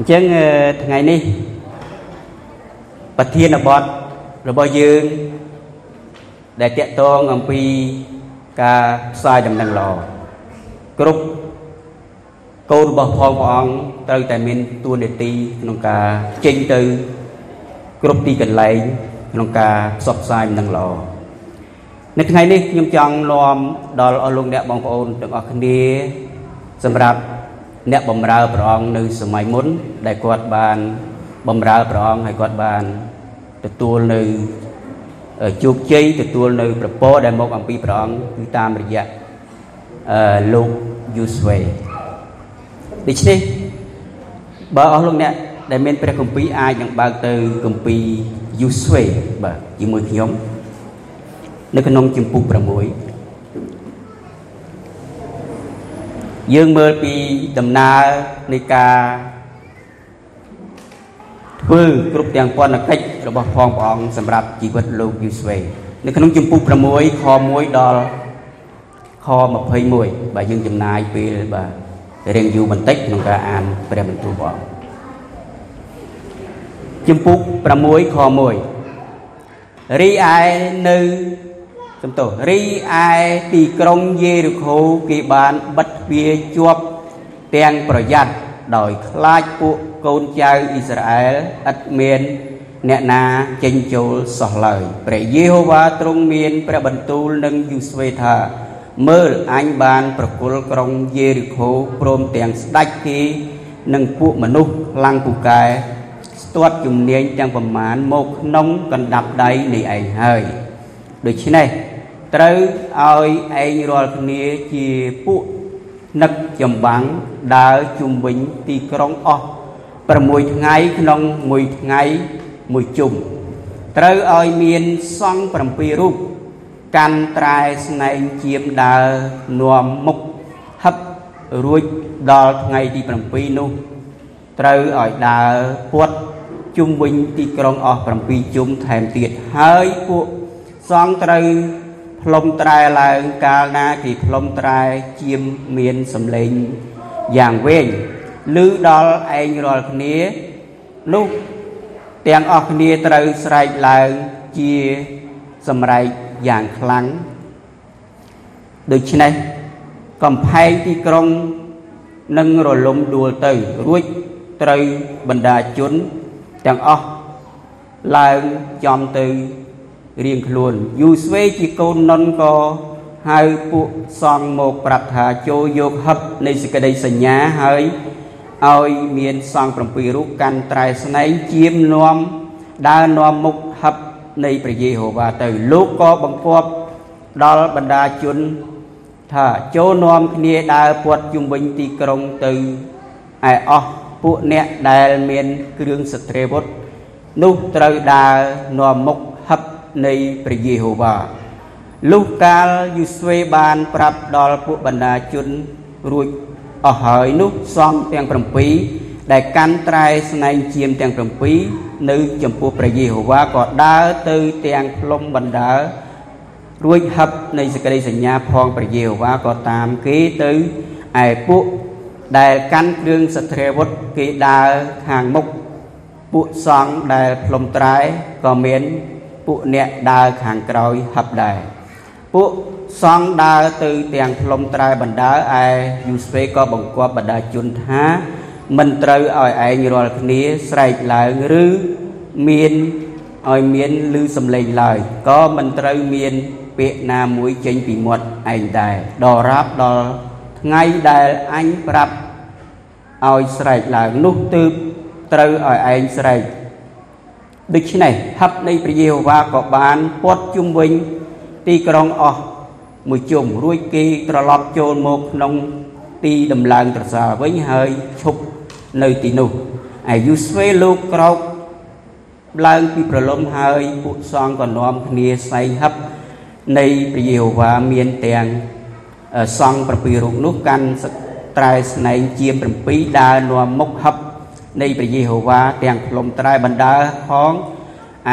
អញ្ចឹងថ្ងៃនេះប្រធានបទរបស់យើងដែលតកតងអំពីការផ្សាយដំណឹងល្អគ្រប់កូនរបស់ផងព្រះអង្គត្រូវតែមានទួនាទីក្នុងការចេញទៅគ្រប់ទីកន្លែងក្នុងការផ្សព្វផ្សាយដំណឹងល្អនៅថ្ងៃនេះខ្ញុំចង់នាំដល់អស់លោកអ្នកបងប្អូនទាំងអស់គ្នាសម្រាប់ អ្នកបម្រើព្រះអង្គនៅសម័យមុន ដែលគាត់បានបម្រើព្រះអង្គហើយគាត់បានទទួលនៅជោគជ័យទទួលនៅប្រពរដែលមកអំពីព្រះអង្គគឺតាមរយៈអឺលោកយូស្វេដូច្នេះបើអស់លោកអ្នកដែលមានព្រះគម្ពីរអាចនឹងបើកទៅគម្ពីរយូស្វេបាទជាមួយខ្ញុំនៅក្នុងជំពូក6 យើងមើលពីដំណើរនៃការធ្វើគ្រប់ទាំងពន្ធកិច្ចរបស់ផងព្រះអង្គសម្រាប់ជីវិតលោកយូស្វេនៅក្នុងជំពូក6ខ1ដល់ខ21បាទយើងចំណាយពេលបាទរៀងយូរបន្តិចក្នុងការអានព្រះបន្ទូលព្រះអង្គជំពូក6ខ1រីឯនៅ សំទោសរីឯទីក្រុងយេរូខូគេបានបិទទ្វារជាប់ទាំងប្រយ័ត្នដោយខ្លាចពួកកូនចៅអ៊ីស្រាអែលឥតមានអ្នកណាចេញចូលសោះឡើយព្រះយេហូវ៉ាទ្រង់មានព្រះបន្ទូលនឹងយូស្វេថាមើលអញបានប្រគល់ក្រុងយេរីខូព្រមទាំងស្ដេចគេនិងពួកមនុស្សខ្លាំងពូកែស្ទាត់ជំនាញទាំងប្រមាណមកក្នុងកណ្ដាប់ដៃនៃឯងហើយដូច្នេះ ត្រូវឲ្យឯងរាល់គ្នាជាពួកនឹកចម្បាំងដើរជុំវិញទីក្រុងអស់6ថ្ងៃក្នុងមួយថ្ងៃមួយជុំត្រូវឲ្យមានសង្ឃ7រូបកាន់ត្រែស្នែងជាមដើរនាំមុខហឹបរួចដល់ថ្ងៃទី7នោះត្រូវឲ្យដើរពួតជុំវិញទីក្រុងអស់7ជុំថែមទៀតហើយពួកសង្ឃត្រូវ ផ្លុំត្រែឡើងកាលណាគេផ្លុំត្រែជាមមានសំឡេងយ៉ាងវែងឮដល់ឯងរាល់គ្នានោះទាំងអស់គ្នាត្រូវស្រែកឡើងជាសម្រែកយ៉ាងខ្លាំងដូច្នេះកំផែងទីក្រុងនឹងរលំដួលទៅ រួចត្រូវបណ្ដាជនទាំងអស់ឡើងចំទៅ រៀងខ្លួនយូស្វេជាកូននុនក៏ហៅពួកសង្ឃមកប្រាប់ថាចូលយកហឹបនៃសេចក្តីសញ្ញាហើយឲ្យមានសង្ឃ7រូបកាន់ត្រែស្នែងជាមនាំដើរនាំមុខហឹបនៃព្រះយេហូវ៉ាទៅលោកក៏បង្គាប់ដល់បណ្ដាជន ថាចូលនាំគ្នាដើរពាត់ជុំវិញទីក្រុងទៅឯអស់ពួកអ្នកដែលមានគ្រឿងសត្រាវុធនោះត្រូវដើរនាំមុខហឹប នៃព្រះយេហូវ៉ាលុះកាលយូស្វេបានប្រាប់ដល់ពួកបណ្ដាជនរួចអស់ហើយនោះសង្ឃទាំង7ដែលកាន់ត្រែស្នែងជាមទាំង7នៅចំពោះព្រះយេហូវ៉ាក៏ដើរទៅទាំងផ្លុំបណ្ដារួចហឹបនៃសេចក្តីសញ្ញាផងព្រះយេហូវ៉ាក៏តាមគេទៅឯពួកដែលកាន់គ្រឿងសទ្រាវុធគេដើរខាងមុខពួកសង្ឃដែលផ្លុំត្រែក៏មាន ពួកអ្នកដើរខាងក្រោយហឹបដែរពួកសង្ឃដើរទៅទាំងផ្លុំត្រែបណ្ដើឯយូស្វេក៏បង្គាប់បណ្ដាជនថាមិនត្រូវឲ្យឯងរាល់គ្នាស្រែកឡើងឬមានឲ្យមានឮសំឡេងឡើយក៏មិនត្រូវមានពាក្យណាមួយចេញពីមាត់ឯងដែរដល់រាប់ដល់ថ្ងៃដែលអញប្រាប់ឲ្យស្រែកឡើងនោះទើបត្រូវឲ្យឯងស្រែក ដូច្នេះហឹបនៃព្រះយេហូវ៉ាក៏បានពាត់ជុំវិញទីក្រុងអស់មួយជុំរួចគេត្រឡប់ចូលមកក្នុងទីដំឡើងត្រសាលវិញហើយឈប់នៅទីនោះឯយូស្វេលោកក្រោកឡើងពីប្រលំហើយពួកសង្ឃក៏នាំគ្នាសែងហឹបនៃព្រះយេហូវ៉ាមានទាំងសង្ឃ7រូបនោះកាន់ត្រែស្នែងជាម7ដើរនាំមុខហឹប នៃព្រះយេហូវ៉ាទាំងផ្លុំត្រែបណ្ដើផង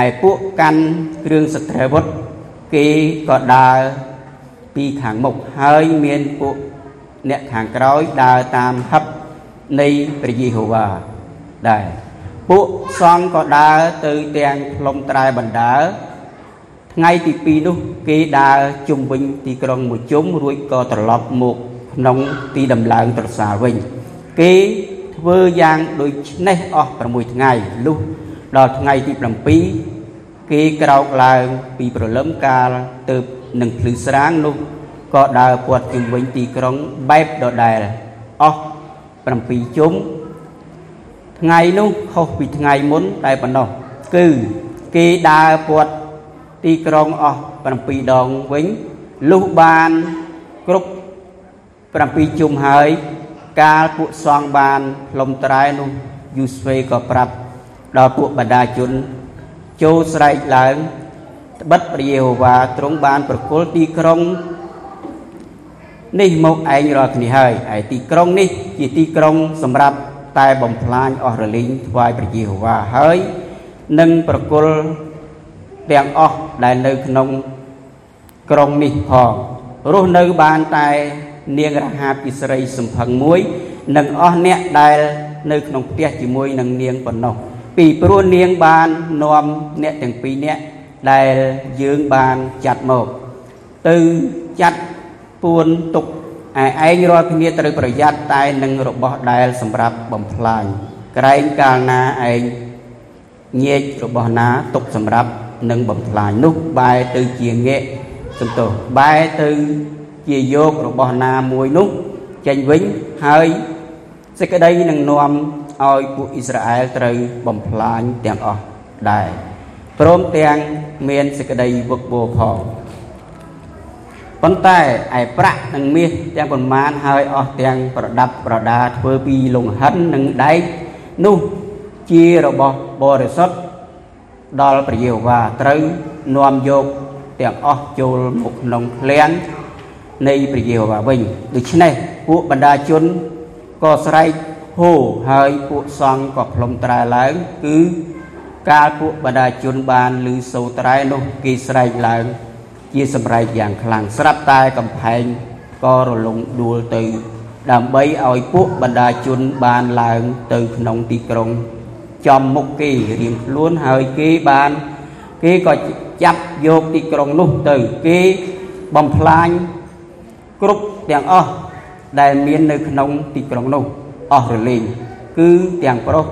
ឯពួកកាន់គ្រឿងសត្រាវុធគេក៏ដើរពីខាងមុខហើយមានពួកអ្នកខាងក្រោយដើរតាមហឹបនៃព្រះយេហូវ៉ាដែរពួកសង្ឃក៏ដើរទៅទាំងផ្លុំត្រែបណ្ដើថ្ងៃទី2នោះគេដើរជុំវិញទីក្រុងមួយជុំរួចក៏ត្រឡប់មកក្នុងទីដំឡើងត្រសាលវិញ គេ ធ្វើយ៉ាងដូចនេះអស់6ថ្ងៃលុះដល់ថ្ងៃទី7គេក្រោកឡើងពីព្រលឹមកាលទៅនឹងភ្លឺស្រាងនោះក៏ដើរពាត់ជុំវិញទីក្រុងបែបដដែលអស់7ជុំថ្ងៃនោះខុសពីថ្ងៃមុនតែប៉ុណ្ណោះគឺគេដើរពាត់ទីក្រុងអស់7ដងវិញលុះបានគ្រប់7ជុំហើយ កាលពួកសងបានផ្លុំត្រែនោះយូស្វេក៏ប្រាប់ដល់ពួកបណ្ដាជន ចូលស្រែកឡើងត្បិតព្រះយេហូវ៉ាទ្រង់បានប្រគល់ទីក្រុងនេះមកឯងរាល់គ្នាហើយឯទីក្រុងនេះជាទីក្រុងសម្រាប់តែបំផ្លាញអស់រលីងថ្វាយព្រះយេហូវ៉ាហើយនឹងប្រគល់ទាំងអស់ដែលនៅក្នុងក្រុងនេះផងរស់នៅបានតែ នាងរហាពិស្រីសំផឹងមួយនិងអស់អ្នកដែលនៅក្នុងផ្ទះជាមួយនឹងនាងប៉ុណ្ណោះពីព្រោះនាងបាននាំអ្នកទាំងពីរនាក់ដែលយើងបានចាត់មកទៅចាត់ពួនទុកឯឯងរាល់គ្នាត្រូវប្រយ័ត្នតែនឹងរបស់ដែលសម្រាប់បំផ្លាញក្រែងកាលណាឯងញែករបស់ណាទុកសម្រាប់នឹងបំផ្លាញនោះបែរទៅជាងាកសំទោសបែរទៅ ជាយករបស់ណាមួយនោះចេញវិញហើយសេចក្តីនឹងនាំឲ្យពួកអ៊ីស្រាអែលត្រូវបំផ្លាញទាំងអស់ដែរព្រមទាំងមានសេចក្តីវឹកវរផងប៉ុន្តែឯប្រាក់និងមាសទាំងប៉ុន្មានហើយអស់ទាំងប្រដាប់ប្រដាធ្វើពីលង្ហិននិងដែកនោះជារបស់បរិសុទ្ធដល់ព្រះយេហូវ៉ាត្រូវនាំយកទាំងអស់ចូលមកក្នុងឃ្លាំង នៃព្រះយេហូវ៉ាវិញដូច្នេះពួកបណ្ដាជនក៏ស្រែកហូហើយពួកសង្ឃក៏ផ្លុំត្រែឡើង គឺកាលពួកបណ្ដាជនបានឮសូរត្រែនោះគេស្រែកឡើង ជាសម្រែកយ៉ាងខ្លាំងស្រាប់តែកំផែងក៏រលំដួលទៅ ដើម្បីឲ្យពួកបណ្ដាជនបានឡើងទៅក្នុងទីក្រុង ចំមុខគេរៀងខ្លួនហើយគេបាន គេក៏ចាប់យកទីក្រុងនោះទៅ គេបំផ្លាញ គ្រប់ទាំងអស់ដែលមាននៅក្នុងទីក្រុងនោះអស់រលែងគឺទាំងប្រុស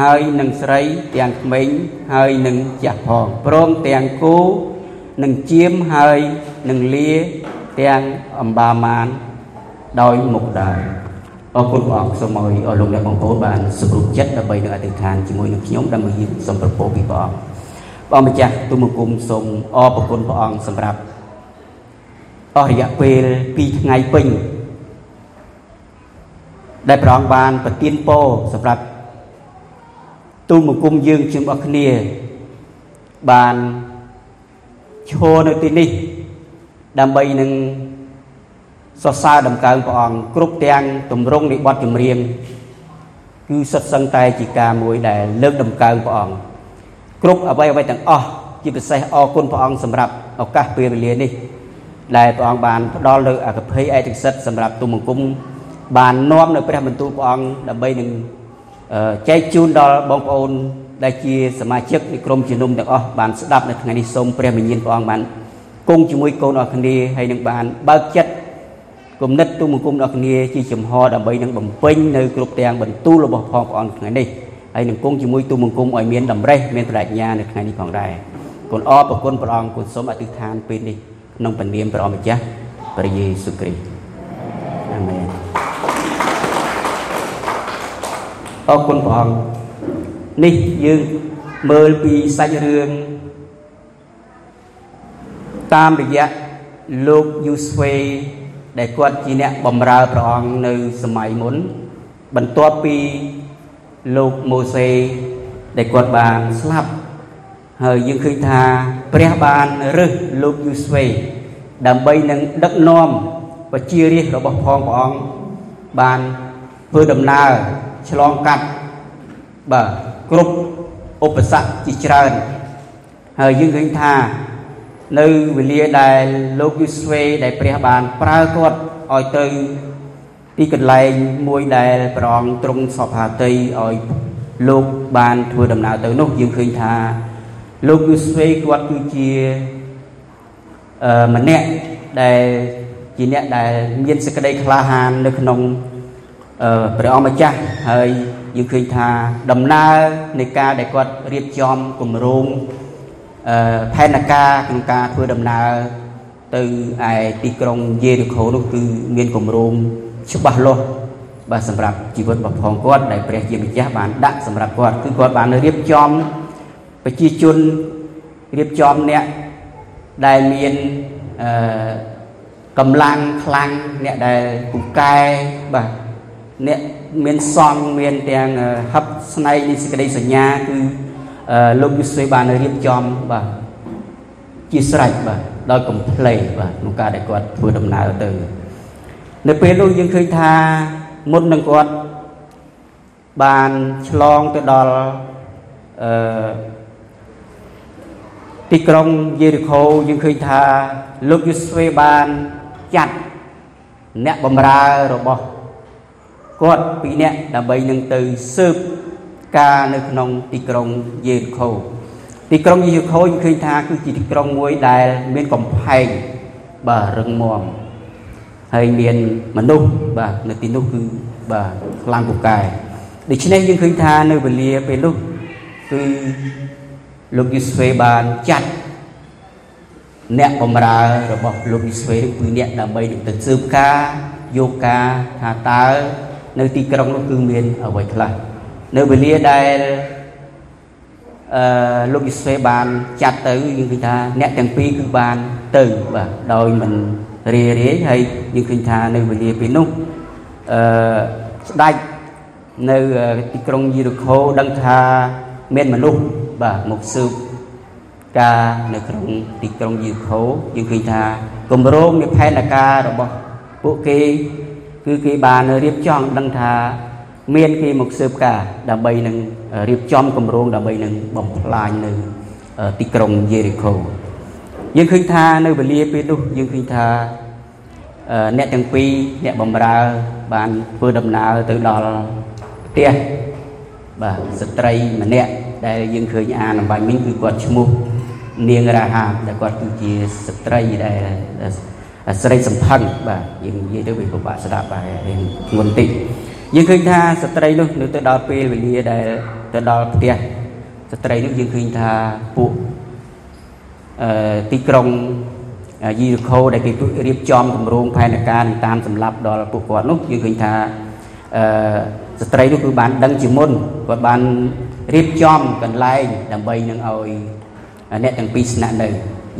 ហើយនឹងស្រីទាំងក្មេងហើយនឹងចាស់ផងព្រមទាំងគោនឹងជាមហើយនឹងលាទាំងអម្បាមានដោយមុខដែរអរគុណព្រះអង្គសូមឲ្យលោកអ្នកបងប្អូនបានសម្រុបចិត្តដើម្បីនឹងអធិដ្ឋានជាមួយនឹងខ្ញុំដើម្បីយើងសូមប្រពោពីព្រះអង្គព្រះអង្គម្ចាស់ទូមង្គមសូមអរគុណព្រះអង្គសម្រាប់ អស់រយៈពេល2ថ្ងៃពេញដែលព្រះអង្គបានប្រទានពរសម្រាប់ទូលមង្គមយើងជារបស់គ្នា បានឈរនៅទីនេះ ដើម្បីនឹងសរសើរដំកើងព្រះអង្គគ្រប់ទាំងទម្រង់នៃបទចម្រៀងគឺសុទ្ធសឹងតែជាការមួយដែលលើកដំកើងព្រះអង្គគ្រប់អ្វីអ្វីទាំងអស់ជាពិសេសអរគុណព្រះអង្គសម្រាប់ឱកាសពេលវេលានេះ ដែលព្រះអង្គបានផ្ដល់នៅអកភ័យឯកសិទ្ធសម្រាប់ទុំបង្គំបាននាំនៅព្រះបន្ទូលព្រះអង្គដើម្បីនឹងចែកជូនដល់បងប្អូន ដែលជាសមាជិកនៃក្រុមជំនុំទាំងអស់បានស្ដាប់នៅថ្ងៃនេះសូមព្រះវិញ្ញាណព្រះអង្គបានគង់ជាមួយកូនអរគ្នាហើយនឹងបានបើកចិត្តគំនិតទូមង្គមដល់គ្នាជាចំហដើម្បីនឹងបំពេញនៅគ្រប់ទាំងបន្ទូលរបស់ផងព្រះអង្គថ្ងៃនេះហើយនឹងគង់ជាមួយទូមង្គមឲ្យមានតម្រេះមានប្រាជ្ញានៅថ្ងៃនេះផងដែរគុណអរប្រគុណព្រះអង្គគុណសូមអធិដ្ឋានពេលនេះ ក្នុងព្រះនាមព្រះអម្ចាស់ព្រះយេស៊ូវគ្រីស្ទអាមែនអរគុណព្រះអង្គនេះយើងមើលពីសាច់រឿងតាមរយៈលោកយូស្វេដែលគាត់ជាអ្នកបម្រើព្រះអង្គនៅសម័យមុន បន្ទាប់ពីលោកម៉ូសេដែលគាត់បានស្លាប់ហើយយើងឃើញថា ព្រះបានរើសលោកយូស្វេដើម្បីនឹងដឹកនាំប្រជារាស្ត្ររបស់ផងព្រះអង្គបានធ្វើដំណើរឆ្លងកាត់បាទគ្រប់ឧបសគ្គជាច្រើនហើយយើងឃើញថានៅវេលាដែលលោកយូស្វេដែលព្រះបានប្រើគាត់ឲ្យទៅទីកន្លែងមួយដែលព្រះអង្គទ្រង់សពហាតីឲ្យលោកបានធ្វើដំណើរទៅនោះយើងឃើញថា លោកយូស្វេគាត់គឺជាអឺម្នាក់ដែលជាអ្នកដែលមានសេចក្តីក្លាហាននៅក្នុងអឺព្រះអង្គម្ចាស់ហើយយើងឃើញថាដំណើរនៃការដែលគាត់រៀបចំគម្រោងអឺផែនការក្នុងការធ្វើដំណើរទៅឯទីក្រុងយេរីកូនោះគឺមានគម្រោងច្បាស់លាស់បាទសម្រាប់ជីវិតរបស់ផងគាត់ដែលព្រះជាម្ចាស់បានដាក់សម្រាប់គាត់គឺគាត់បានរៀបចំ ប្រជាជនរៀបចំអ្នកដែលមានអឺកម្លាំងខ្លាំងអ្នកដែលពូកែបាទអ្នកមានសង្ឃមានទាំងហឹបស្នែកនៃសេចក្តីសញ្ញាគឺលោកយូស៊េបានរៀបចំបាទជាស្រេចបាទដោយកំ pl េបាទក្នុងការដែលគាត់ធ្វើដំណើរទៅ នៅពេលនោះយើងឃើញថាមុននឹងគាត់បានឆ្លងទៅដល់អឺ ទីក្រុងយេរីកូយើងឃើញថាលោកយូស្វេបានចាត់អ្នកបម្រើរបស់គាត់ពីរនាក់ដើម្បីនឹងទៅស៊ើបការនៅក្នុងទីក្រុងយេរីកូទីក្រុងយេរីកូយើងឃើញថាគឺជាទីក្រុងមួយដែលមានកំផែងបាទរឹងមាំហើយមានមនុស្សបាទនៅទីនោះគឺបាទខ្លាំងពូកែដូច្នេះយើងឃើញថានៅវេលាពេលនោះគឺ លោកយូស្វេបានចាត់អ្នកបម្រើរបស់លោកយូស្វេគឺអ្នកដើម្បីទៅស៊ើបការយកការថាតើនៅទីក្រុងនោះគឺមានអ្វីខ្លះនៅវេលាដែលអឺលោកយូស្វេបានចាត់ទៅយើងឃើញថាអ្នកទាំងពីរគឺបានទៅបាទដោយមិនរារាយហើយយើងឃើញថានៅវេលាពេលនោះអឺស្ដេចនៅទីក្រុងយេរូខូដឹងថាមានមនុស្ស បាទមកស៊ើបការនៅក្នុងទីក្រុងយេរូខូយើងឃើញថាគម្រោងនៃផែនការរបស់ពួកគេ គឺគេបានរៀបចំដឹងថាមានគេមកស៊ើបការដើម្បីនឹងរៀបចំគម្រោងដើម្បីនឹងបំផ្លាញនៅទីក្រុងយេរីកូយើងឃើញថានៅវេលាពេលនោះយើងឃើញថាអ្នកទាំងពីរអ្នកបំរើបានធ្វើដំណើរទៅដល់ផ្ទះបាទស្ត្រីម្នាក់ ដែលយើងឃើញអានអំបញ្ញមិញគឺគាត់ឈ្មោះនាងរាហាដែលគាត់គឺជាស្ត្រីដែលស្រីសំផឹងបាទយើងនិយាយទៅវាពិបាកស្ដាប់បាទរៀងធ្ងន់តិចយើងឃើញថាស្ត្រីនោះនៅទៅដល់ពេលវេលាដែលទៅដល់ផ្ទះស្ត្រីនោះយើងឃើញថាពួកអឺទីក្រុងយីរខូដែលគេរៀបចំគម្រោងផែនការនឹងតាមសម្រាប់ដល់ពួកគាត់នោះយើងឃើញថាអឺស្ត្រីនោះគឺបានដឹងជាមុនគាត់បាន រៀបចំកន្លែងដើម្បីនឹងឲ្យអ្នកទាំងពីរស្នាក់នៅ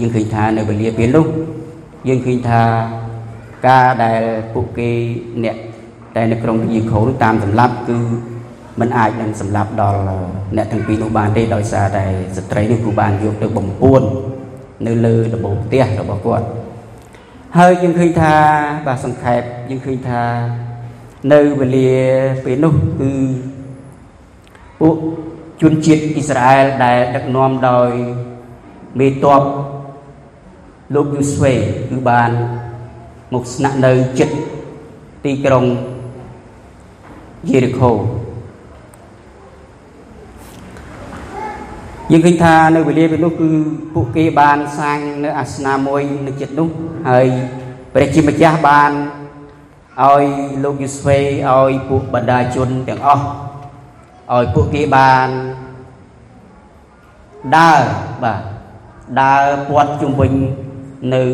យើងឃើញថានៅវេលាពេលនោះយើងឃើញថាការដែលពួកគេអ្នកតែនៅក្នុងយីខូនោះតាមសម្លាប់គឺมันអាចនឹងសម្លាប់ដល់អ្នកទាំងពីរនោះបានទេដោយសារតែស្ត្រីនេះគឺបានយកទៅបំពួននៅលើដំបូលផ្ទះរបស់គាត់ហើយយើងឃើញថាបាទសង្ខេបយើងឃើញថានៅវេលាពេលនោះគឺពួក ជនជាតិអ៊ីស្រាអែលដែលដឹកនាំដោយមេតបលោកយូស្វេគឺបានមកស្នាក់នៅចិត្តទីក្រុងយេរីកូយើងឃើញថានៅវេលាពេលនោះគឺពួកគេបានសាងនៅអាសនៈមួយនៅចិត្តនោះហើយព្រះជាម្ចាស់បានឲ្យលោកយូស្វេឲ្យពួកបណ្ដាជនទាំងអស់ ឲ្យពួកគេបានដើរបាទដើរពាត់ជុំវិញនៅ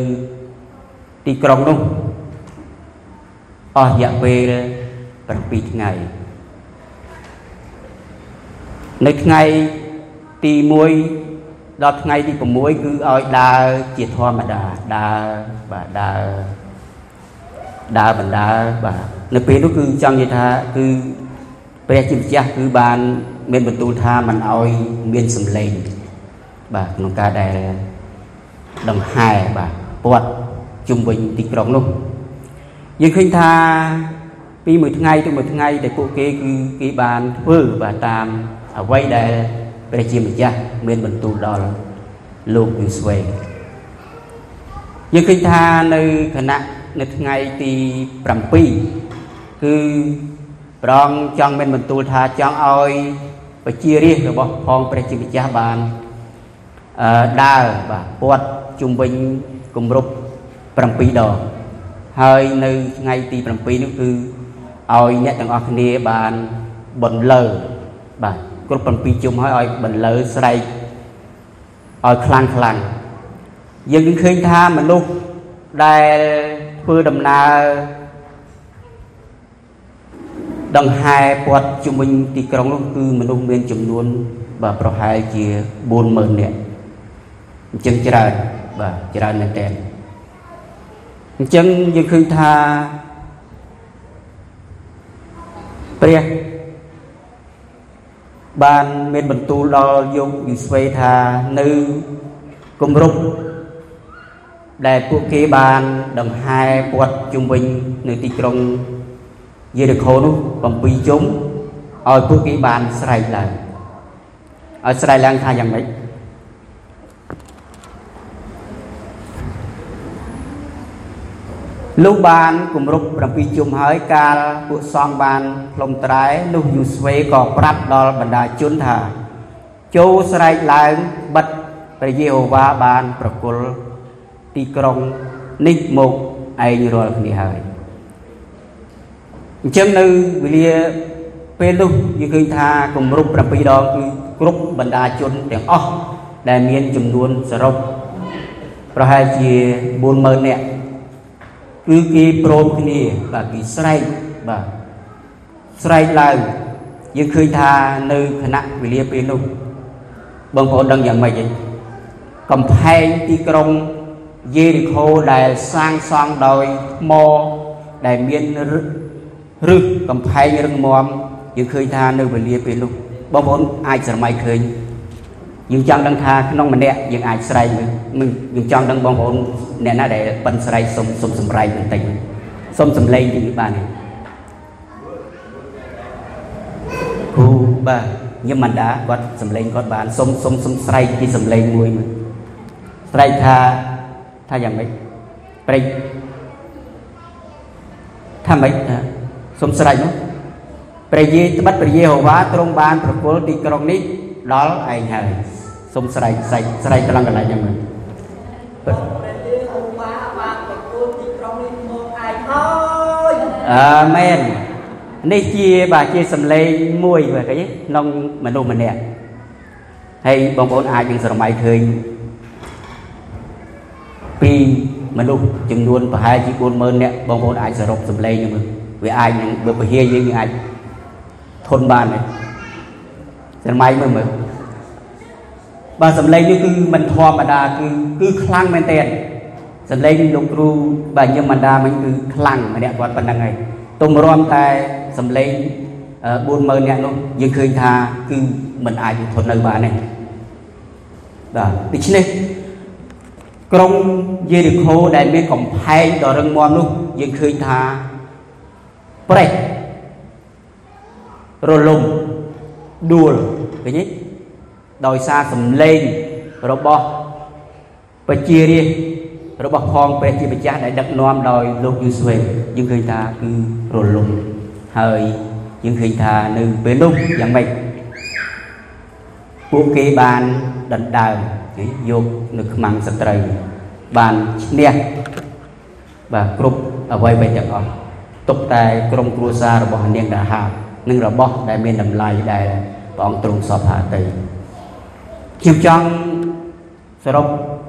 ទីក្រុងនោះអស់រយៈពេល7ថ្ងៃនៅថ្ងៃទី1ដល់ថ្ងៃទី6គឺឲ្យដើរជាធម្មតាដើរបាទដើរដើរបណ្ដើរបាទនៅពេលនោះគឺចង់និយាយថាគឺ ព្រះជាម្ចាស់គឺបានមានបន្ទូលថាមិនឲ្យមានសម្លេងបាទក្នុងការដែលដង្ហែបាទពាត់ជុំវិញទីក្រុងនោះយើងឃើញថាពីមួយថ្ងៃទៅមួយថ្ងៃដែលពួកគេគឺគេបានធ្វើបាទតាមអ្វីដែលព្រះជាម្ចាស់មានបន្ទូលដល់លោកយូស្វេយើងឃើញថានៅគណៈនៅថ្ងៃទី7គឺ ប្រងចង់មានបន្ទូលថាចង់ឲ្យបជារាជរបស់ផងព្រះជាម្ចាស់បានអឺដើរបាទពាត់ជុំវិញគម្រប់7ដងហើយនៅថ្ងៃទី7នោះគឺឲ្យអ្នកទាំងអស់គ្នាបានបន្លឺបាទគ្រប់7ជុំហើយឲ្យបន្លឺស្រែកឲ្យខ្លាំងខ្លាំងយើងនឹងឃើញថាមនុស្សដែលធ្វើដំណើរ ដង្ហែពាត់ជំនាញទីក្រុងនោះគឺមនុស្សមានចំនួនបាទប្រហែលជា40000នាក់អញ្ចឹងច្រើនបាទច្រើនមែនតើអញ្ចឹងយើងឃើញថាព្រះបានមានបន្ទូលដល់យកយូស្វេថានៅគម្រប់ដែលពួកគេបានដង្ហែពាត់ជុំវិញនៅទីក្រុង យេរីកូនោះ7ជុំឲ្យពួកគេបានស្រែកឡើងឲ្យស្រែកឡើងថាយ៉ាងម៉េចលុះបានគម្រប់7ជុំហើយកាលពួកសង្ឃបានផ្លុំត្រែនោះយូស្វេក៏ប្រាប់ដល់បណ្ដាជនថាចូលស្រែកឡើងបិទព្រះយេហូវ៉ាបានប្រគល់ទីក្រុងនេះមកឯងរាល់គ្នាហើយ អញ្ចឹងនៅវេលាពេលនោះយើងឃើញថាគម្រប់7ដងគឺគ្រប់បណ្ដាជនទាំងអស់ដែលមានចំនួនសរុបប្រហែលជា40000នាក់គឺគេព្រមគ្នាបាទគេស្រែកបាទស្រែកឡើងយើងឃើញថានៅគណៈវេលាពេលនោះបងប្អូនដឹងយ៉ាងម៉េចទេកំផែងទីក្រុងយេរីកូដែលសាងសង់ដោយថ្មដែលមាន រឹសកំផែងរឹងមាំយើងឃើញថានៅវេលាពេលនោះបងប្អូនអាចស្រមៃឃើញយើងចង់ដឹងថាក្នុងម្នាក់យើងអាចស្រែកមើលយើងចង់ដឹងបងប្អូនអ្នកណាដែលបិណ្ឌស្រែកសុំសុំសម្រែកបន្តិចសុំសម្លេងទីបានទេគូបាទញឹមបណ្ដាគាត់សម្លេងគាត់បានសុំសុំសុំស្រែកទីសម្លេងមួយមើលស្រែកថាថាយ៉ាងម៉េចព្រេចថាម៉េចថា សុំស្រែកនោះព្រះយេត្បិតព្រះយេហូវ៉ាទ្រង់បានប្រគល់ទីក្រុងនេះដល់ឯងហើយសុំស្រែកស្រែកស្រែកត្រង់កន្លែងហ្នឹងមើលព្រះយេហូវ៉ាបានប្រគល់ទីក្រុងនេះមកឯងហើយអាមែននេះជាបាទជាសម្លេងមួយបាទឃើញក្នុងមនុស្សម្នាក់ហើយបងប្អូនអាចនឹងស្រមៃឃើញពីមនុស្សចំនួនប្រហែលជា40000នាក់បងប្អូនអាចសរុបសម្លេងមើល វាអាចនឹងបើពហិយើងអាចធន់បានទេស្រមៃមើលមើលបាទសម្លេងនេះគឺមិនធម្មតាគឺគឺខ្លាំងមែនទែនសម្លេងលោកគ្រូបាទញឹមបណ្ដាមិញគឺខ្លាំងម្នាក់គាត់ប៉ុណ្្នឹងហើយទុំរំតែសម្លេង40000នាក់នោះយើងឃើញថាគឺមិនអាចធន់នៅបានទេបាទដូច្នេះក្រុងយេរីកូដែលមានកំផែងដ៏រឹងមាំនោះយើងឃើញថា ប្រេះរលំដួលឃើញទេដោយសារសម្លេងរបស់ប្រជារាស្ត្ររបស់ផងព្រះជាម្ចាស់ដែលដឹកនាំដោយលោកយូស្វេយើងឃើញថាគឺរលំហើយយើងឃើញថានៅពេលនោះយ៉ាងម៉េចពួកគេបានដណ្ដើមយកនៅខ្មាំងស្ត្រីបានឈ្នះបាទគ្រប់អ្វីៗទាំងអស់ ទុកតែក្រុមគ្រួសាររបស់នាងដាហាបនិងរបស់ដែលមានតម្លៃដែលព្រះអង្គទ្រង់សពហាទៅខ្ញុំចង់សរុប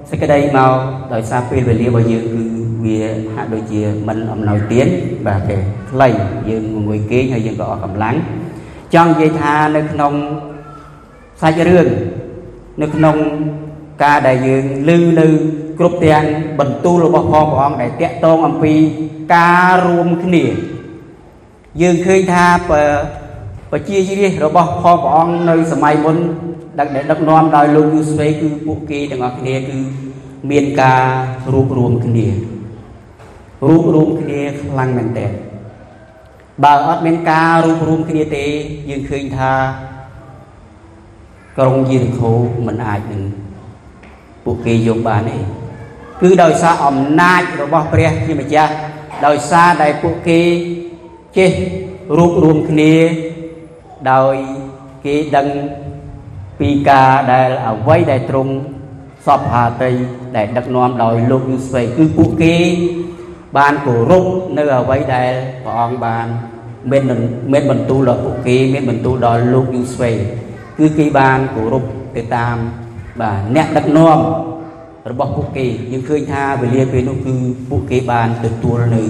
សេចក្តីមកដោយសារពេលវេលារបស់យើងគឺវាហាក់ដូចជាមិនអំណោយទានបាទគេខ្លីយើងងួយគេងហើយយើងក៏អស់កម្លាំងចង់និយាយថានៅក្នុងសាច់រឿងនៅក្នុង ការដែលយើងឮនៅគ្រប់ទាំងបន្ទូលរបស់ផងព្រះអង្គដែលតាក់ទងអំពីការរួមគ្នាយើងឃើញថាប្រជារាស្ត្ររបស់ផងព្រះអង្គនៅសម័យមុនដឹកដឹកនាំដោយលោកយូស្វេគឺពួកគេទាំងអស់គ្នាគឺមានការរួបរวมគ្នារួបរวมគ្នាខ្លាំងមែនទែនបើអត់មានការរួបរวมគ្នាទេយើងឃើញថាក្រុងយេរីកូមិនអាចនឹង ពួកគេយកបានទេគឺដោយសារអំណាចរបស់ព្រះជាម្ចាស់ដោយសារដែលពួកគេចេះរួបរวมគ្នាដោយគេគេដឹងពីការដែលអ្វីដែលទ្រង់សពហាតីដែលដឹកនាំដោយលោកយូស្វេគឺពួកគេបានគោរពនៅអ្វីដែលព្រះអង្គបានមានមានបន្ទូលដល់ពួកគេមានបន្ទូលដល់លោកយូស្វេគឺគេបានគោរពទៅតាម បាទអ្នកដឹកនាំរបស់ពួកគេយើងឃើញថាវេលាពេលនោះគឺពួកគេបានទទួលនៅ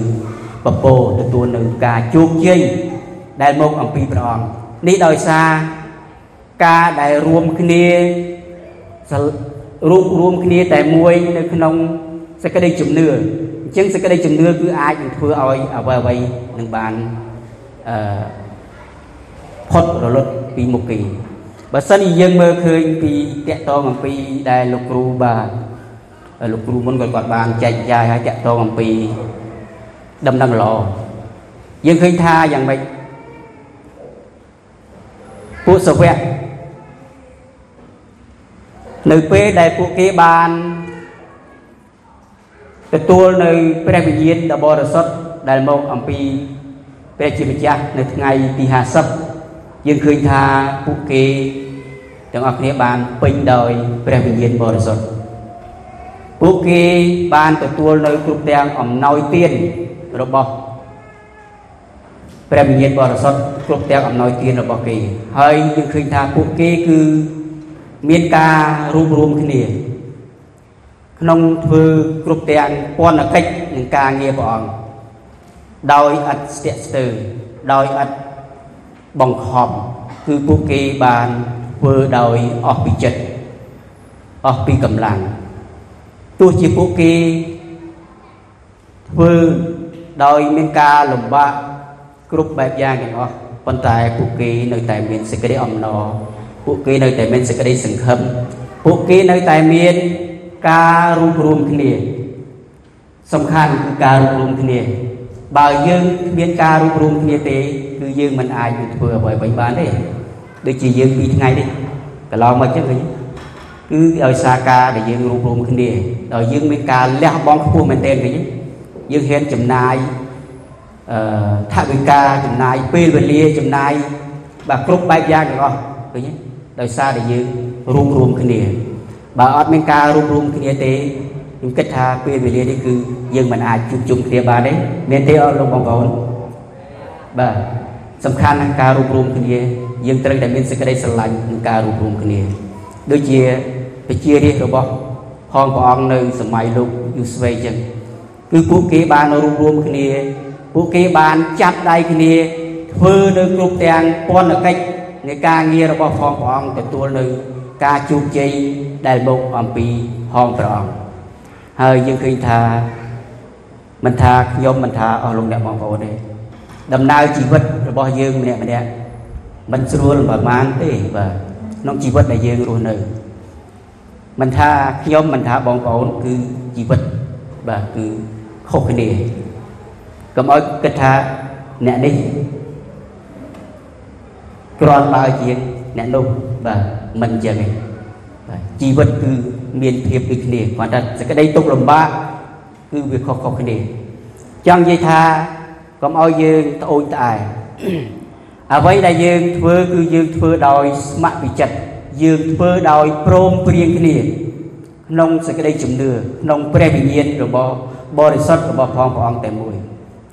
ពពោទទួលនៅការជោគជ័យដែលមកអំពីព្រះអង្គនេះដោយសារការដែលរួមគ្នារួមរួមគ្នាតែមួយនៅក្នុងសេចក្តីជំនឿអញ្ចឹងសេចក្តីជំនឿគឺអាចនឹងធ្វើឲ្យអ្វីអ្វីនឹងបានអឺផុតរលត់ពីមុខគេ បើសិនជាយើងមើលឃើញពីតកតងអំពីដែលលោកគ្រូបាទលោកគ្រូមុនគាត់គាត់បានចែកចាយឲ្យតកតងអំពីដំណឹងល្អយើងឃើញថាយ៉ាងម៉េចពួកសាវកនៅពេលដែលពួកគេបានទទួលនៅព្រះវិញ្ញាណដ៏បរិសុទ្ធដែលមកអំពីព្រះជាម្ចាស់នៅថ្ងៃទី50 យើងឃើញថាពួកគេទាំងអស់គ្នាបានពេញដោយព្រះវិញ្ញាណបរិសុទ្ធពួកគេបានទទួលនៅគ្រប់ទាំងអំណោយទានរបស់ព្រះវិញ្ញាណបរិសុទ្ធគ្រប់ទាំងអំណោយទានរបស់គេ ហើយយើងឃើញថាពួកគេគឺមានការរួបរวมគ្នា ក្នុងធ្វើគ្រប់ទាំងពន្ធកិច្ចនឹងការងារព្រះអង្គដោយឥតស្ទាក់ស្ទើរដោយឥត បង្ខំគឺពួកគេបានធ្វើដោយអស់ពីចិត្តអស់ពីកម្លាំងទោះជាពួកគេធ្វើដោយមានការលំបាកគ្រប់បែបយ៉ាងទាំងអស់ប៉ុន្តែពួកគេនៅតែមានសេចក្តីអំណរពួកគេនៅតែមានសេចក្តីសង្ឃឹមពួកគេនៅតែមានការរួមរួមគ្នាសំខាន់គឺការរួមរួមគ្នា បើយើងគ្មានការរួមរួមគ្នាទេ គឺយើងមិនអាចធ្វើអ្វីៗបានទេដូចជាយើងពីថ្ងៃនេះកន្លងមកចឹងឃើញគឺដោយសារការដែលយើងរួមរួមគ្នាដោយយើងមានការលះបង់ខ្ពស់មែនទែនឃើញយើងហ៊ានចំណាយអឺថវិកាចំណាយពេលវេលាចំណាយបាទគ្រប់បែបយ៉ាងទាំងអស់ឃើញទេដោយសារតែយើងរួមរួមគ្នាបើអត់មានការរួមរួមគ្នាទេខ្ញុំគិតថាពេលវេលានេះគឺយើងមិនអាចជួបជុំគ្នាបានទេមានទេអត់លោកបងប្អូនបាទ សំខាន់ណាស់ការរួមរួមគ្នាយើងត្រូវតែមានសេចក្តីស្រឡាញ់នឹងការរួមរួមគ្នាដូចជាពជារាជរបស់ផងព្រះអង្គនៅសម័យលោកយូស្វេចឹងគឺពួកគេបានរួមរួមគ្នា ពួកគេបានចាប់ដៃគ្នាធ្វើនៅគ្រប់ទាំងពន្ធកិច្ចនៃការងាររបស់ផងព្រះអង្គទទួលនៅការជោគជ័យដែលមកអំពីហងព្រះអង្គហើយយើងឃើញថាមិនថាខ្ញុំមិនថាអស់លោកអ្នកបងប្អូនទេដំណើរជីវិត របស់យើងម្នាក់ម្នាក់មិនស្រួលប្រហែលទេបាទក្នុងជីវិតដែលយើងរស់នៅមិនថាខ្ញុំមិនថាបងប្អូនគឺជីវិតបាទគឺខុសគ្នាកុំឲ្យគិតថាអ្នកនេះគ្រាន់បើជាងអ្នកនោះបាទមិនអញ្ចឹងទេបាទជីវិតគឺមានភាពដូចគ្នាគាត់ថាសក្តីទុកលំបាកគឺវាខុសៗគ្នាចង់និយាយថាកុំឲ្យយើងត្អូញត្អែ អ្វីដែលយើងធ្វើគឺយើងធ្វើដោយស្ម័គ្រវិចិត្រយើងធ្វើដោយព្រមព្រៀងគ្នាក្នុងសេចក្តីជំនឿក្នុងព្រះវិញ្ញាណរបស់បរិសុទ្ធរបស់ផងព្រះអង្គតែមួយ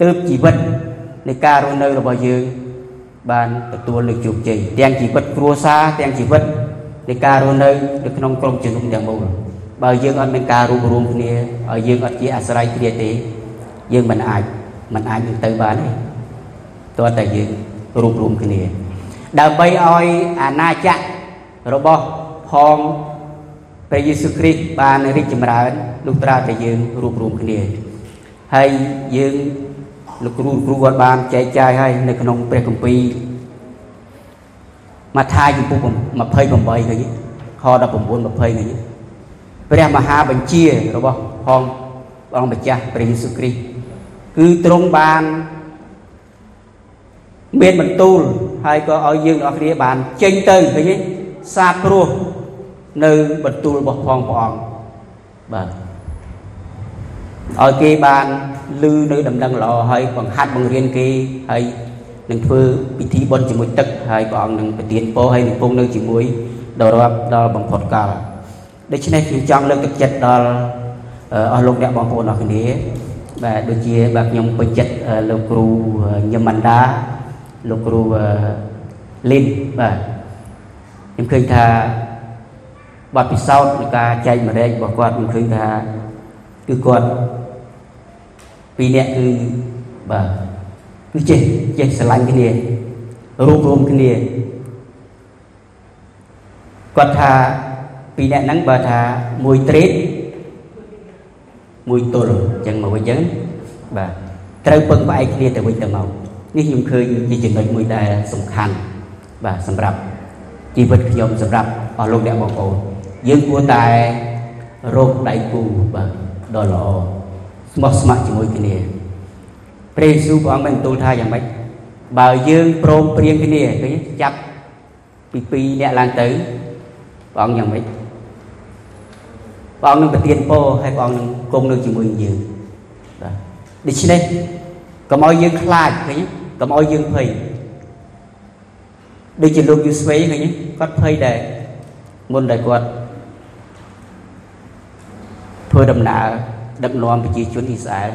ទើបជីវិតនៃការរស់នៅរបស់យើងបានទទួលលើកជោគជ័យទាំងជីវិតគ្រួសារទាំងជីវិតនៃការរស់នៅនៅក្នុងក្រុមជំនុំទាំងមូលបើយើងអត់មានការរួមរួមគ្នាឲ្យយើងអត់ជាអាស្រ័យគ្នាទេយើងមិនអាចមិនអាចនឹងទៅបានទេ តើតែយើងរួមរួមគ្នា ដើម្បីឲ្យអាណាចក្ររបស់ផងព្រះយេស៊ូវគ្រីស្ទបានរីកចម្រើនលុះត្រាតែយើងរួមរួមគ្នាហើយយើងលោកគ្រូគ្រូគាត់បានចែកចាយឲ្យនៅក្នុងព្រះគម្ពីរម៉ាថាយចំពុក28ឃើញខ19 20ឃើញព្រះមហាបញ្ជារបស់ផងអង្គម្ចាស់ព្រះយេស៊ូវគ្រីស្ទគឺទ្រង់បាន មានបន្ទូលហើយក៏ឲ្យយើងទាំងអស់គ្នាបានចេញទៅឃើញទេសាព្រោះនៅបន្ទូលរបស់ផងព្រះអង្គបាទឲ្យគេបានឮនៅដំណឹងល្អហើយបង្ហាត់បង្រៀនគេហើយនឹងធ្វើពិធីបុណ្យជាមួយទឹកហើយព្រះអង្គនឹងប្រទានពរហើយនឹងគង់នៅជាមួយដល់រាប់ដល់បំផុតកាលដូច្នេះខ្ញុំចង់លើកទឹកចិត្តដល់អស់លោកអ្នកបងប្អូនអរគ្នាបាទដូចជាបាទខ្ញុំពេញចិត្តលោកគ្រូញឹមម៉ាន់ដា លោកគ្រូលីនបាទខ្ញុំឃើញថាបទពិសោធន៍នៃការចែកម្លែករបស់គាត់ខ្ញុំឃើញថាគឺគាត់ពីរនាក់គឺបាទគឺចេះចេះស្រឡាញ់គ្នារួមរួមគ្នាគាត់ថាពីរនាក់ហ្នឹងបើថាមួយត្រេតមួយទល់អញ្ចឹងមកវិញអញ្ចឹងបាទត្រូវពឹងផ្អែកគ្នាទៅវិញទៅមក នេះខ្ញុំឃើញជាចំណុចមួយដែលសំខាន់បាទសម្រាប់ជីវិតខ្ញុំសម្រាប់អស់លោកអ្នកបងប្អូនយើងគួរតែរកដៃគូបាទដ៏ល្អស្មោះស្ម័គ្រជាមួយគ្នាព្រះយេស៊ូវព្រះអង្គបានបន្ទូលថាយ៉ាងម៉េចបើយើងព្រមព្រៀងគ្នាឃើញចាប់ពី2អ្នកឡើងទៅព្រះអង្គយ៉ាងម៉េចព្រះអង្គនឹងប្រទានពរហើយព្រះអង្គនឹងគង់នៅជាមួយយើងបាទដូច្នេះកុំឲ្យយើងខ្លាចឃើញ កុំឲ្យយើងភ័យដូចជាលោកយូស្វេឃើញគាត់ភ័យដែរមុនដែលគាត់ធ្វើដំណើរដឹកនាំប្រជាជនអ៊ីស្រាអែល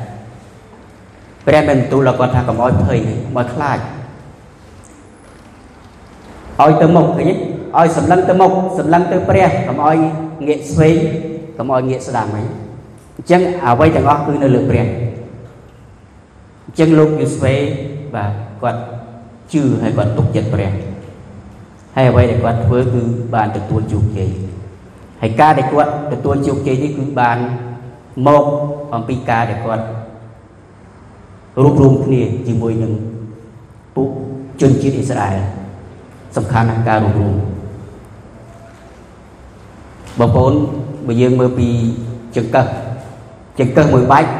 ព្រះបានបន្ទូលដល់គាត់ថាកុំឲ្យភ័យមកខ្លាចឲ្យទៅមុខឃើញឲ្យសម្លឹងទៅមុខសម្លឹងទៅព្រះកុំឲ្យងាកស្វែងកុំឲ្យងាកស្ដាំហីអញ្ចឹងអ្វីទាំងអស់គឺនៅលើព្រះអញ្ចឹងលោកយូស្វេ បាទគាត់ជឿហើយគាត់ទុកចិត្តព្រះហើយអ្វីដែលគាត់ធ្វើគឺបានទទួលជោគជ័យហើយការដែលគាត់ទទួលជោគជ័យនេះគឺបានមកអំពីការដែលគាត់រួមរួមគ្នាជាមួយនឹងពួកជនជាតិអ៊ីស្រាអែលសំខាន់ណាស់ការរួមរួមបងប្អូនបើយើងមើលពីចង្កឹះចង្កឹះមួយបាច់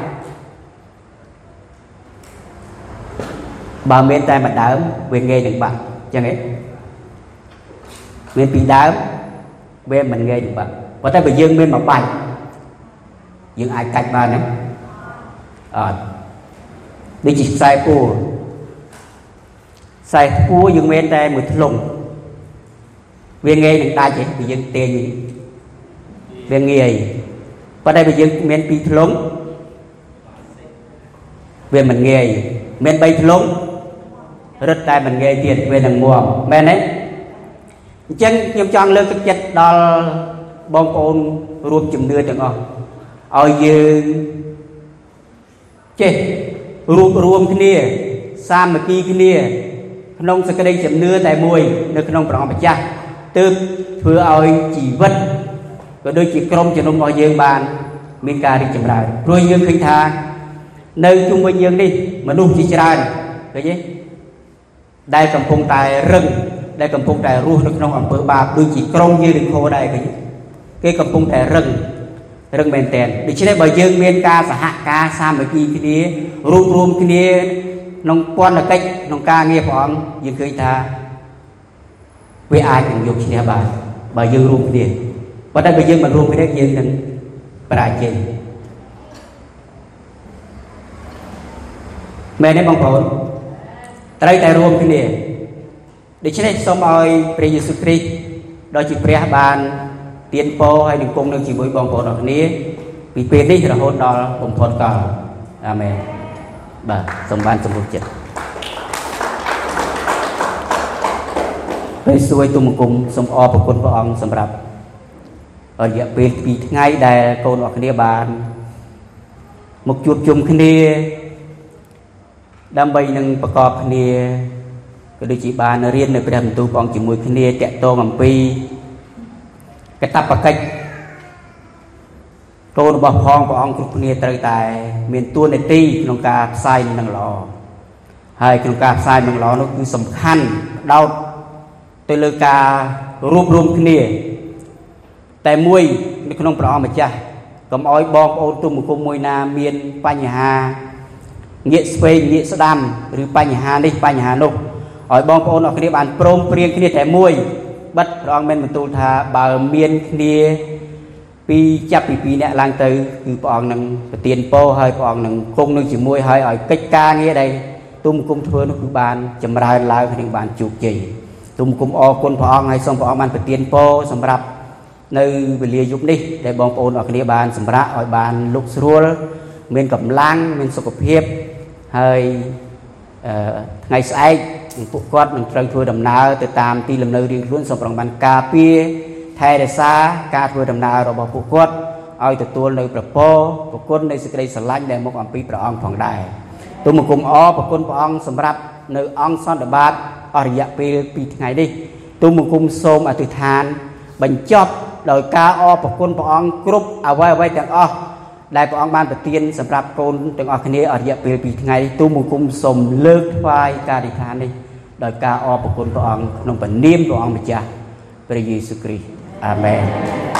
បើមានតែមួយដើមវាងាយនឹងបាក់អញ្ចឹងហ៎មានពីរដើមវាមិនងាយនឹងបាក់ប៉ុន្តែបើយើងមានមួយបាច់យើងអាចកាច់បានទេអត់ដូចជាខ្សែពួរខ្សែពួរយើងមានតែមួយធ្លុងវាងាយនឹងដាច់ទេបើយើងទាញវាងាយប៉ុន្តែបើយើងមានពីរធ្លុងវាមិនងាយមាន3ធ្លុង រឹតតែមិនងាយទៀតវានឹងងាប់មែនទេអញ្ចឹងខ្ញុំចង់លើកទឹកចិត្តដល់បងប្អូនរួមជំនឿទាំងអស់ឲ្យយើងចេះរួបរวมគ្នាសាមគ្គីគ្នា ក្នុងសក្តិជំនឿតែមួយនៅក្នុងព្រះអង្គម្ចាស់ទើបធ្វើឲ្យជីវិតក៏ដូចជាក្រុមជំនុំរបស់យើងបាន មានការរីកចម្រើនព្រោះយើងឃើញថា នៅជុំវិញយើងនេះមនុស្សជាច្រើនឃើញទេ ដែលកំពុងតែរឹងដែលកំពុងតែរស់នៅក្នុងអំពើបាបដូចជាក្រុមយើងរិខោដែរឃើញគេកំពុងតែរឹងរឹងមែនតើដូច្នេះបើយើងមានការសហការសាមគ្គីគ្នារួមរួមគ្នាក្នុងពន្ធកិច្ចក្នុងការងារព្រះអង្គយើងឃើញថាវាអាចនឹងយកឈ្នះបានបើយើងរួមគ្នាប៉ុន្តែបើយើងមិនរួមគ្នាយើងនឹងបរាជ័យមែនទេបងប្អូន ត្រូវតែរួមគ្នាដូច្នេះសូមឲ្យព្រះយេស៊ូវគ្រីស្ទដ៏ជាព្រះបានទៀនពរហើយនឹងគង់នៅជាមួយបងប្អូនអរគ្នាពីពេលនេះរហូតដល់បំផុតកាលអាមែនបាទសូមបានសម្ពុទ្ធចិត្តព្រះសួយទុំគុំសូមអរព្រគុណព្រះអង្គសម្រាប់រយៈពេល2ថ្ងៃដែលកូនអរគ្នាបាន មកជួបជុំគ្នា ដើម្បីនឹងប្រកបគ្នាក៏ដូចជាបានរៀននៅព្រះបន្ទូលព្រះអង្គជាមួយគ្នាតកតងអំពីកតបកិច្ចកូនរបស់ផងព្រះអង្គគ្រប់គ្នាត្រូវតែ មានទួនាទីក្នុងការផ្សាយនឹងល្អហើយក្នុងការផ្សាយនឹងល្អនោះគឺសំខាន់ដោតទៅលើការរួបរวมគ្នា តែមួយនៅក្នុងព្រះអង្គម្ចាស់កុំអោយបងប្អូនទុំគុំមួយណាមានបញ្ហា ងាកស្វែងងាកស្ដាំឬបញ្ហានេះបញ្ហានោះឲ្យបងប្អូនអរគ្នាបានព្រមព្រៀងគ្នាតែមួយបិទព្រះអង្គមានបន្ទូលថាបើមានគ្នាពីចាប់ពី2នាក់ឡើងទៅគឺព្រះអង្គនឹងប្រទានពរហើយព្រះអង្គនឹងគង់នឹងជាមួយហើយឲ្យកិច្ចការងារដែលទុំគុំធ្វើនោះគឺបានចម្រើនឡើងនិងបានជោគជ័យទុំគុំអរគុណព្រះអង្គហើយសូមព្រះអង្គបានប្រទានពរសម្រាប់នៅវេលាយប់នេះដែលបងប្អូនអរគ្នាបានសម្រាប់ឲ្យបានលុកស្រួលមានកម្លាំងមានសុខភាព ហើយថ្ងៃស្អែកពួកគាត់នឹងត្រូវធ្វើដំណើរទៅតាមទីលំនៅរៀងខ្លួនសូមប្រងបានការពារថែរក្សាការធ្វើដំណើររបស់ពួកគាត់ឲ្យទទួលនៅប្រពោប្រគុណនៃសេចក្តីស្រឡាញ់ដែលមកអំពីព្រះអង្គផងដែរទូមង្គមអរប្រគុណព្រះអង្គសម្រាប់នៅអង្គសន្និបាតអស់រយៈពេល2ថ្ងៃនេះទូមង្គមសូមអធិដ្ឋាន បញ្ចប់ដោយការអរប្រគុណព្រះអង្គគ្រប់អ្វីអ្វីទាំងអស់ ដែលព្រះអង្គបានប្រទានសម្រាប់កូនទាំងអស់គ្នាអរិយពេល2ថ្ងៃទូមង្គមសូមលើកថ្វាយការអធិដ្ឋាននេះដោយការអរប្រគុណព្រះអង្គក្នុងព្រះនាមព្រះអង្គម្ចាស់ព្រះយេស៊ូវគ្រីស្ទអាមែន